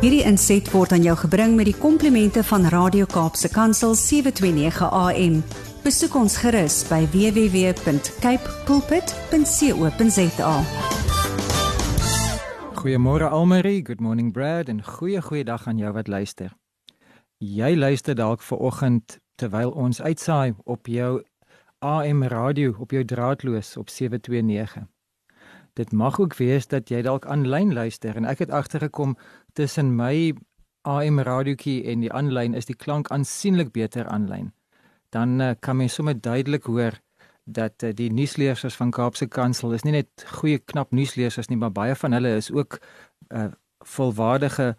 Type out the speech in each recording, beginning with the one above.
Hierdie inset word aan jou gebring met die komplimente van Radio Kaapse Kansel 729 AM. Besoek ons gerus by www.cape pulpit.co.za. Goeiemôre Almarie, good morning Brad en goeie goeie dag aan jou wat luister. Jy luister dalk ver oggend terwyl ons uitsaai op jou AM radio op jou draadloos op 729. Dit mag ook wees dat jy dalk aanlyn luister en ek het agtergekom tussen my AM radioetjie en die aanlyn is die klank aansienlik beter aanlyn. Dan uh, kan mens sommer duidelik hoor dat uh, die nuusleerders van Kaapse Kansel is nie net goeie knap nuusleerders nie, maar baie van hulle is ook uh, volwaardige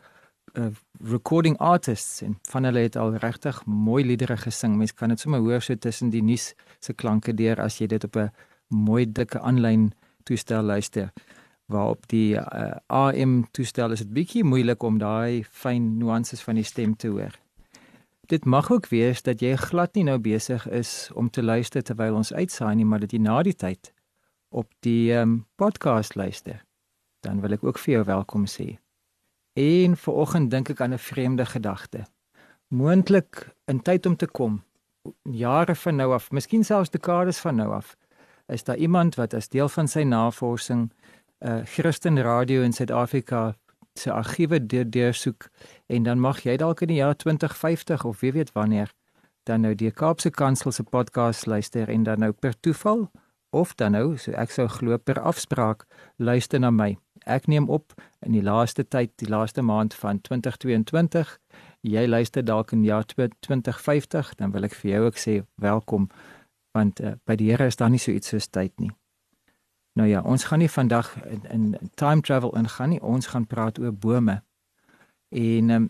uh, recording artists en van hulle het al regtig mooi liedere gesing. Mens kan dit sommer hoor so tussen die nuus se klanke deur as jy dit op 'n mooi dikke aanlyn toestel luister. Waarop die uh, AM toestel is dit bietjie moeilik om daai fyn nuances van die stem te hoor. Dit mag ook wees dat jy glad nie nou besig is om te luister terwyl ons uitsaai nie, maar dat jy na die tyd op die um, podcast luister. Dan wil ek ook vir jou welkom sê. En vanoggend dink ek aan 'n vreemde gedagte. Moontlik in tyd om te kom, jare van nou af, miskien selfs dekades van nou af, is daar iemand wat as deel van sy navorsing uh, Christen radio in Suid-Afrika se argiewe deursoek en dan mag jy dalk in die jaar 2050 of wie weet wanneer dan nou die Kaapse Kansel se podcast luister en dan nou per toeval of dan nou so ek sou glo per afspraak luister na my. Ek neem op in die laaste tyd, die laaste maand van 2022. Jy luister dalk in jaar 2050, dan wil ek vir jou ook sê welkom want uh, by die Here is daar nie so iets soos tyd nie. Nou ja, ons gaan nie vandag in, in time travel ingaan nie. Ons gaan praat oor bome. En um,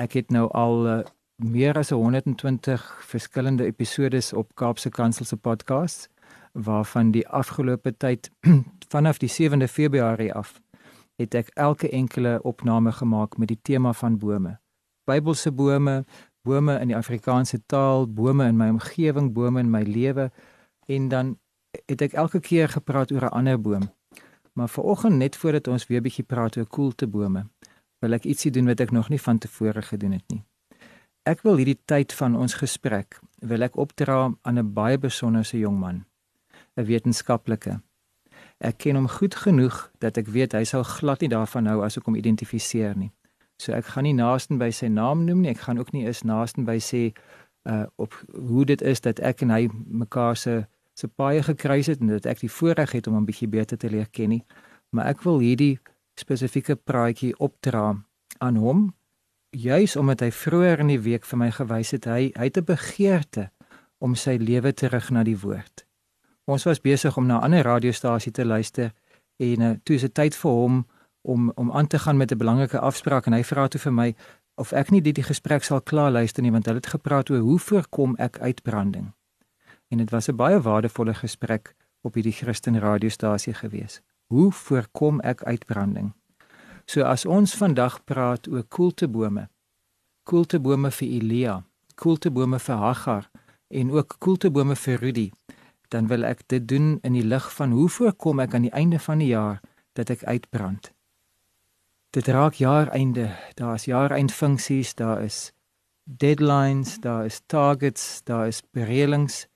ek het nou al uh, meer as 120 verskillende episodes op Kaapse Kansel se podcast waarvan die afgelope tyd vanaf die 7de Februarie af het ek elke enkele opname gemaak met die tema van bome. Bybelse bome, bome in die Afrikaanse taal, bome in my omgewing, bome in my lewe en dan het ek elke keer gepraat oor 'n ander boom. Maar vanoggend net voordat ons weer bietjie praat oor koeltebome, wil ek ietsie doen wat ek nog nie van tevore gedoen het nie. Ek wil hierdie tyd van ons gesprek wil ek opdra aan 'n baie besonderse jong man, 'n wetenskaplike. Ek ken hom goed genoeg dat ek weet hy sal glad nie daarvan hou as ek hom identifiseer nie. So ek gaan nie naasten by sy naam noem nie. Ek gaan ook nie eens naasten by sê uh op hoe dit is dat ek en hy mekaar se se paie gekruis het en dat ek die voorreg het om hom bietjie beter te leer ken nie. Maar ek wil hierdie spesifieke praatjie opdra aan hom juis omdat hy vroeër in die week vir my gewys het hy hy het 'n begeerte om sy lewe terug na die woord. Ons was besig om na 'n ander radiostasie te luister en uh, toe is dit tyd vir hom om om aan te gaan met 'n belangrike afspraak en hy vra toe vir my of ek nie die, die gesprek sal klaar luister nie want hulle het gepraat oor hoe voorkom ek uitbranding. En dit was 'n baie waardevolle gesprek op hierdie Christen radiostasie gewees. Hoe voorkom ek uitbranding? So as ons vandag praat oor koeltebome. Koeltebome vir Elia, koeltebome vir Hagar en ook koeltebome vir Rudy, dan wil ek dit doen in die lig van hoe voorkom ek aan die einde van die jaar dat ek uitbrand dit raak jaareinde. Daar is jaareindfunksies, daar is deadlines, daar is targets, daar is bereelings.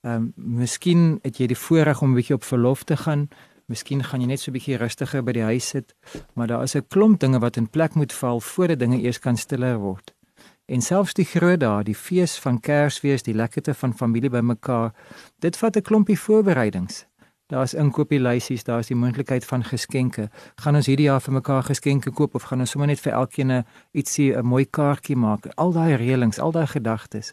Ehm um, miskien het jy die voorreg om 'n bietjie op verlof te gaan. Miskien gaan jy net so 'n bietjie rustiger by die huis sit, maar daar is 'n klomp dinge wat in plek moet val voordat dinge eers kan stiller word. En selfs die groot dae, die fees van Kersfees, die lekkerte van familie bymekaar, dit vat 'n klompie voorbereidings. Daar's inkopieslysies, daar's die moontlikheid van geskenke. Gaan ons hierdie jaar vir mekaar geskenke koop of gaan ons sommer net vir elkeen ietsie 'n mooi kaartjie maak? Al daai reëlings, al daai gedagtes.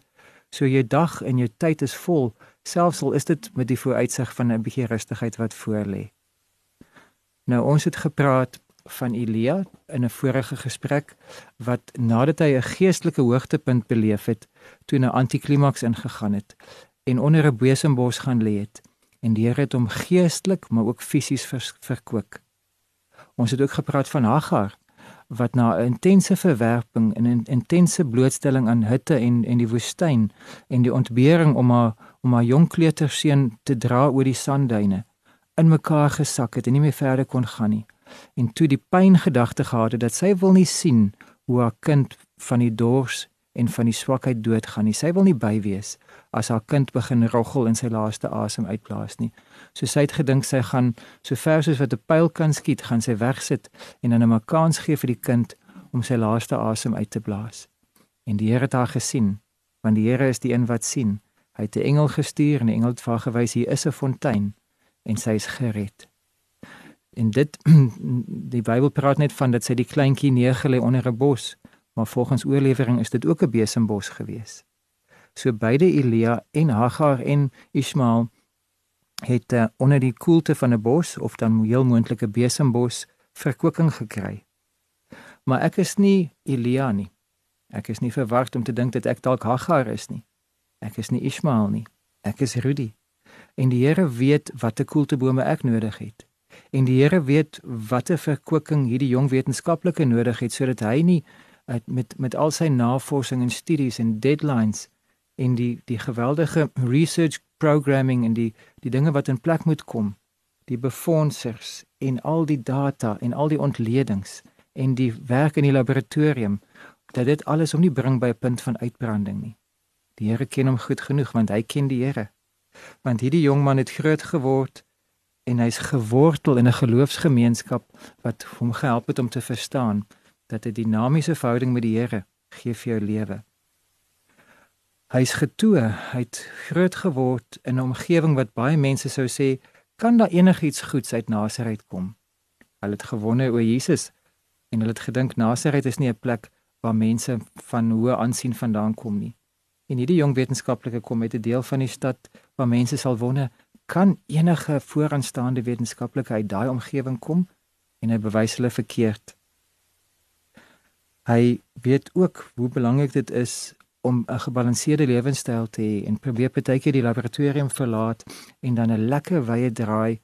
So jou dag en jou tyd is vol, selfs al is dit met die vooruitsig van 'n bietjie rustigheid wat voor lê. Nou ons het gepraat van Elia in 'n vorige gesprek wat nadat hy 'n geestelike hoogtepunt beleef het, toe 'n antiklimaks ingegaan het en onder 'n besembos gaan lê het en die Here het hom geestelik maar ook fisies vers, verkoop. Ons het ook gepraat van Hagar wat na 'n intense verwerping en 'n intense blootstelling aan hitte en en die woestyn en die ontbering om haar om haar jong kleuterseun te dra oor die sandduine in mekaar gesak het en nie meer verder kon gaan nie. en toe die pyn gedagte gehad het dat sy wil nie sien hoe haar kind van die dors en van die swakheid doodgaan nie. Sy wil nie by wees as haar kind begin roggel en sy laaste asem uitblaas nie. So sy het gedink sy gaan so ver soos wat 'n pyl kan skiet, gaan sy wegsit en dan 'n kans gee vir die kind om sy laaste asem uit te blaas. En die Here het haar gesien, want die Here is die een wat sien. Hy het 'n engel gestuur en die engel het vir haar gewys hier is 'n fontein en sy is gered. En dit die Bybel praat net van dat sy die kleintjie neergelê onder 'n bos, maar volgens oorlewering is dit ook 'n besembos gewees. So beide Elia en Hagar en Ismael het uh, onder die koelte van 'n bos of dan heel moontlike besembos verkwikking gekry. Maar ek is nie Elia nie. Ek is nie verward om te dink dat ek dalk Hagar is nie. Ek is nie Ismael nie. Ek is Rudy. En die Here weet watter koeltebome ek nodig het. En die Here weet watter verkwikking hierdie jong wetenskaplike nodig het sodat hy nie met met al sy navorsing en studies en deadlines en die die geweldige research programming en die die dinge wat in plek moet kom die befondsers en al die data en al die ontledings en die werk in die laboratorium dat dit alles om nie bring by 'n punt van uitbranding nie. Die Here ken hom goed genoeg want hy ken die Here. Want hierdie jong man het groot geword en hy's gewortel in 'n geloofsgemeenskap wat hom gehelp het om te verstaan dat 'n dinamiese verhouding met die Here gee vir jou lewe Hy's getoe, hy't groot geword in 'n omgewing wat baie mense sou sê, kan daar enigiets goeds uit Nasaret kom? Hulle het gewonder oor Jesus en hulle het gedink Nasaret is nie 'n plek waar mense van hoë aansien vandaan kom nie. En hierdie jong wetenskaplike kom met 'n deel van die stad waar mense sal wonder, kan enige vooraanstaande wetenskaplike uit daai omgewing kom? En hy bewys hulle verkeerd. Hy weet ook hoe belangrik dit is om 'n gebalanseerde lewenstyl te hê en probeer partykeer die laboratorium verlaat en dan 'n lekker wye draai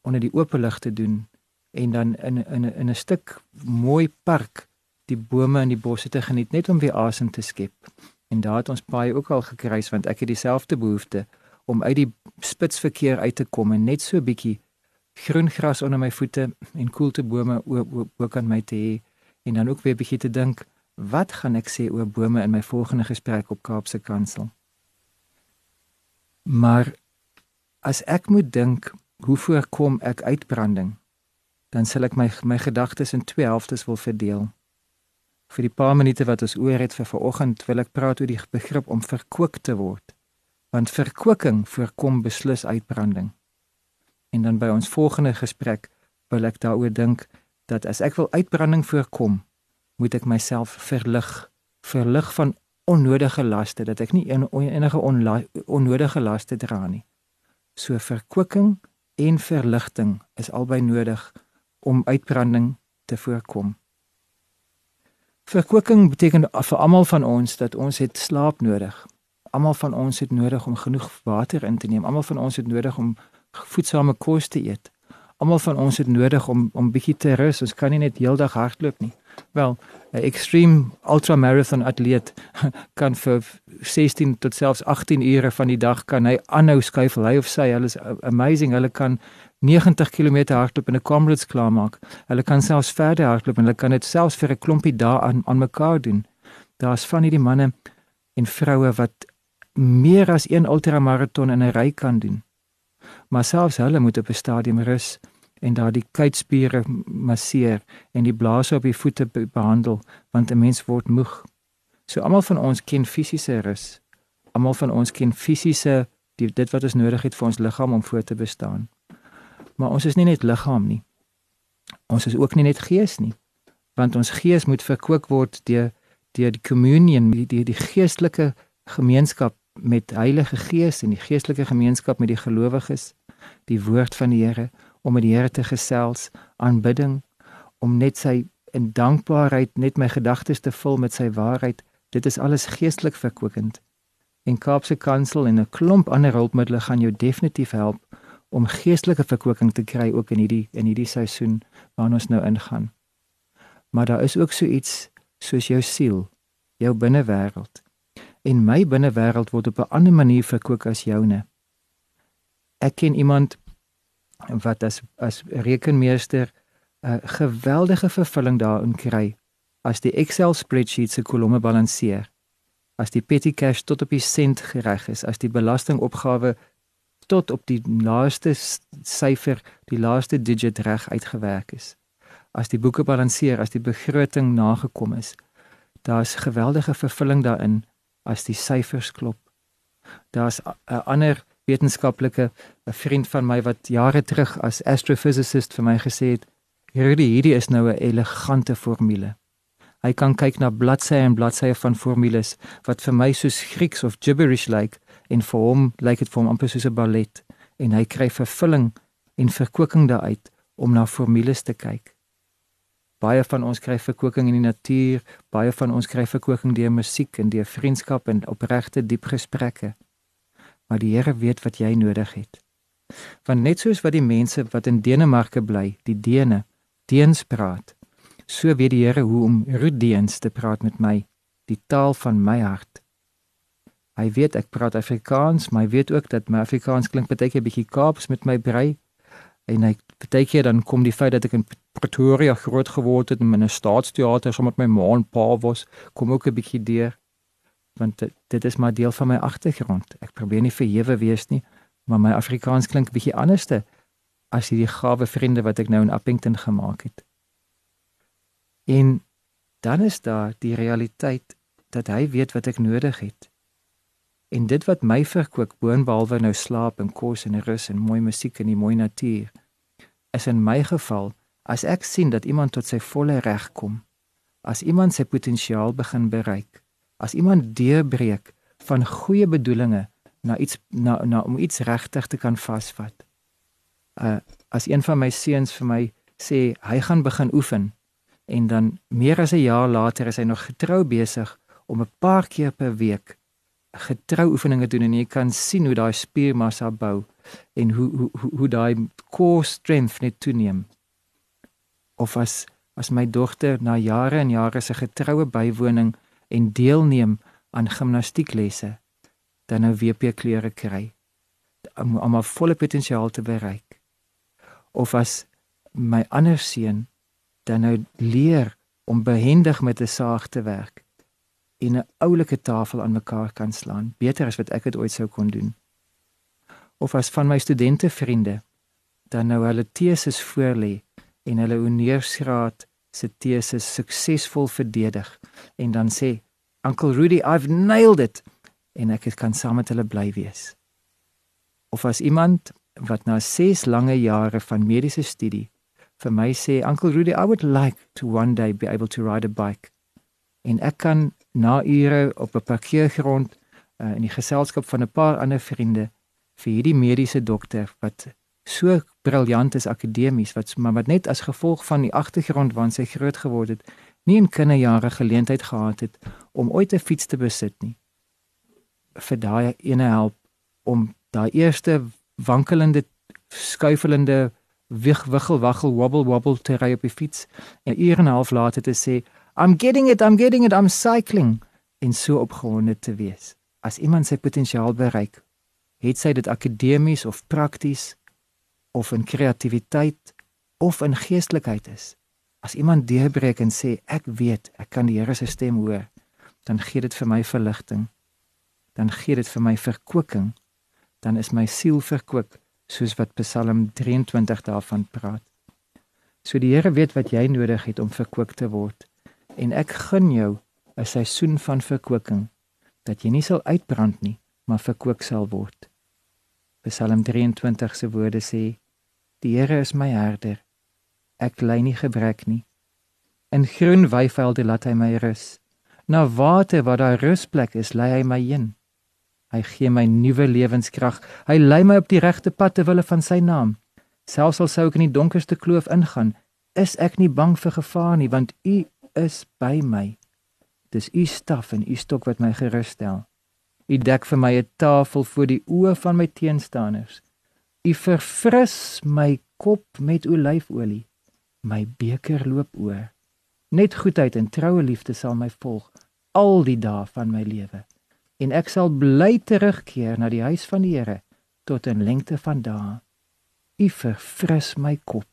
onder die oop lig te doen en dan in in in 'n stuk mooi park die bome en die bosse te geniet net om weer asem te skep. En daar het ons baie ook al gekruis want ek het dieselfde behoefte om uit die spitsverkeer uit te kom en net so bietjie groen gras onder my voete en koelte bome ook aan my te hê en dan ook weer bietjie te dink Wat gaan ek sê oor bome in my volgende gesprek op Kaapse Kansel? Maar as ek moet dink hoe voorkom ek uitbranding, dan sal ek my my gedagtes in twee helftes wil verdeel. Vir die paar minute wat ons oor het vir vanoggend, wil ek praat oor die begrip om verkook te word. Want verkoking voorkom beslis uitbranding. En dan by ons volgende gesprek wil ek daaroor dink dat as ek wil uitbranding voorkom, moet ek myself verlig verlig van onnodige laste dat ek nie en, enige onnodige laste dra nie. So verkwikking en verligting is albei nodig om uitbranding te voorkom. Verkwikking beteken vir almal van ons dat ons het slaap nodig. Almal van ons het nodig om genoeg water in te neem. Almal van ons het nodig om voedsame kos te eet. Almal van ons het nodig om om bietjie te rus. Ons kan nie net heeldag hardloop nie. Wel, 'n extreme ultramarathon atleet kan vir 16 tot selfs 18 ure van die dag kan hy aanhou skuifel. Hy of sy, hulle is amazing. Hulle kan 90 km hardloop in 'n Comrades klaarmaak. Hulle kan selfs verder hardloop en hulle kan dit selfs vir 'n klompie dae aan aan mekaar doen. Daar's van hierdie manne en vroue wat meer as een ultramarathon in 'n ry kan doen. Maar selfs hulle moet op 'n stadium rus en daardie kuitspiere masseer en die blaas op die voete behandel want 'n mens word moeg. So almal van ons ken fisiese rus. Almal van ons ken fisiese dit wat ons nodig het vir ons liggaam om voort te bestaan. Maar ons is nie net liggaam nie. Ons is ook nie net gees nie. Want ons gees moet verkoop word deur deur die communion, die die, die geestelike gemeenskap met Heilige Gees en die geestelike gemeenskap met die gelowiges, die woord van die Here om met die Here te gesels, aanbidding, om net sy in dankbaarheid net my gedagtes te vul met sy waarheid. Dit is alles geestelik verkwikkend. En Kaapse Kansel en 'n klomp ander hulpmiddels gaan jou definitief help om geestelike verkwikking te kry ook in hierdie in hierdie seisoen waarin ons nou ingaan. Maar daar is ook so iets soos jou siel, jou binnewêreld. En my binnewêreld word op 'n ander manier verkwik as joune. Ek ken iemand wat as as rekenmeester 'n geweldige vervulling daarin kry as die Excel spreadsheet se kolomme balanseer. As die petty cash tot op die sent gereg is, as die belastingopgawe tot op die laaste syfer, die laaste digit reg uitgewerk is. As die boeke balanseer, as die begroting nagekom is, daar's geweldige vervulling daarin as die syfers klop. Daar's 'n ander wetenskaplike 'n vriend van my wat jare terug as astrophysicist vir my gesê het, "Hierdie hierdie is nou 'n elegante formule." Hy kan kyk na bladsye en bladsye van formules wat vir my soos Grieks of gibberish lyk en vir hom lyk dit vir hom amper soos 'n ballet en hy kry vervulling en verkoeking daaruit om na formules te kyk. Baie van ons kry verkoeking in die natuur, baie van ons kry verkoeking deur musiek en deur vriendskap en opregte diep gesprekke. Maar die Here weet wat jy nodig het. Want net soos wat die mense wat in Denemarke bly, die Dene, Deens praat, so weet die Here hoe om Rudeens te praat met my, die taal van my hart. Hy weet ek praat Afrikaans, maar hy weet ook dat my Afrikaans klink baie keer bietjie Kaaps met my brei. En hy baie keer dan kom die feit dat ek in Pretoria groot geword het en in 'n staatsteater saam met my ma en pa was, kom ook 'n bietjie deur. Want dit, dit is maar deel van my agtergrond. Ek probeer nie verhewe wees nie, maar my Afrikaans klink bietjie anderste as hierdie gawe vriende wat ek nou in Appington gemaak het. En dan is daar die realiteit dat hy weet wat ek nodig het. En dit wat my verkoop boonbehalwe nou slaap en kos en rus en mooi musiek en die mooi natuur is in my geval as ek sien dat iemand tot sy volle reg kom, as iemand sy potensiaal begin bereik, as iemand deurbreek van goeie bedoelings na iets na, na om iets regtig te kan vasvat. Uh as een van my seuns vir my sê hy gaan begin oefen en dan meer as 'n jaar later is hy nog getrou besig om 'n paar keer per week getrou oefeninge doen en jy kan sien hoe daai spiermassa bou en hoe hoe hoe, hoe daai core strength net toeneem. Of as as my dogter na jare en jare se getroue bywoning en deelneem aan gimnastieklesse dan nou WP kleure kry om om haar volle potensiaal te bereik. Of as my ander seun dan nou leer om behendig met 'n saag te werk en 'n oulike tafel aan mekaar kan slaan, beter as wat ek dit ooit sou kon doen. Of as van my studente vriende dan nou hulle teses voorlê en hulle honeursgraad se teses suksesvol verdedig en dan sê Uncle Rudy I've nailed it en ek kan saam met hulle bly wees. Of as iemand wat na 6 lange jare van mediese studie vir my sê Uncle Rudy I would like to one day be able to ride a bike en ek kan na ure op 'n parkeergrond uh, in die geselskap van 'n paar ander vriende vir hierdie mediese dokter wat so briljant is akademies wat maar wat net as gevolg van die agtergrond waarin sy groot geword het nie in kinderjare geleentheid gehad het om ooit 'n fiets te besit nie vir daai ene help om daai eerste wankelende skuifelende wig wiggel waggel wobble wobble te ry op die fiets en 'n uur en 'n half later te sê I'm getting it, I'm getting it, I'm cycling en so opgewonde te wees. As iemand sy potensiaal bereik, het sy dit akademies of prakties of in kreatiwiteit of in geestelikheid is. As iemand deurbreek en sê ek weet, ek kan die Here se stem hoor, dan gee dit vir my verligting. Dan gee dit vir my verkwikking. Dan is my siel verkwik soos wat Psalm 23 daarvan praat. So die Here weet wat jy nodig het om verkwik te word en ek gun jou 'n seisoen van verkwikking dat jy nie sal uitbrand nie, maar verkwik sal word. Psalm 23 se woorde sê: Die Here is my herder. Ek ly nie gebrek nie. In groen weivelde laat hy my rus. Na water waar daar rusplek is, lei hy my heen. Hy gee my nuwe lewenskrag. Hy lei my op die regte pad ter wille van sy naam. Selfs al sou ek in die donkerste kloof ingaan, is ek nie bang vir gevaar nie, want U is by my. Dis u staf en u stok wat my gerus stel. U dek vir my 'n tafel voor die oë van my teenstanders. U verfris my kop met olyfolie. My beker loop oor. Net goedheid en troue liefde sal my volg al die dae van my lewe. En ek sal bly terugkeer na die huis van die Here tot in lengte van dae. U verfris my kop.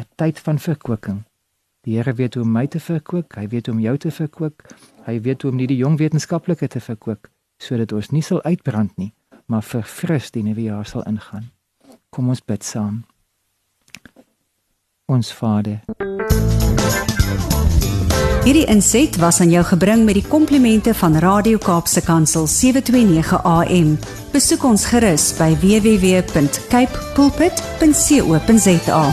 'n tyd van verkwikking. Die Here weet hoe om my te verkwik, hy weet hoe om jou te verkwik. Hy weet hoe om nie die jong wetenskaplike te verkwik sodat ons nie sal uitbrand nie, maar verfris die nuwe jaar sal ingaan. Kom ons bid saam. Ons Vader. Hierdie inset was aan jou gebring met die komplimente van Radio Kaapse Kansel 729 AM. Besoek ons gerus by www.cape pulpit.co.za.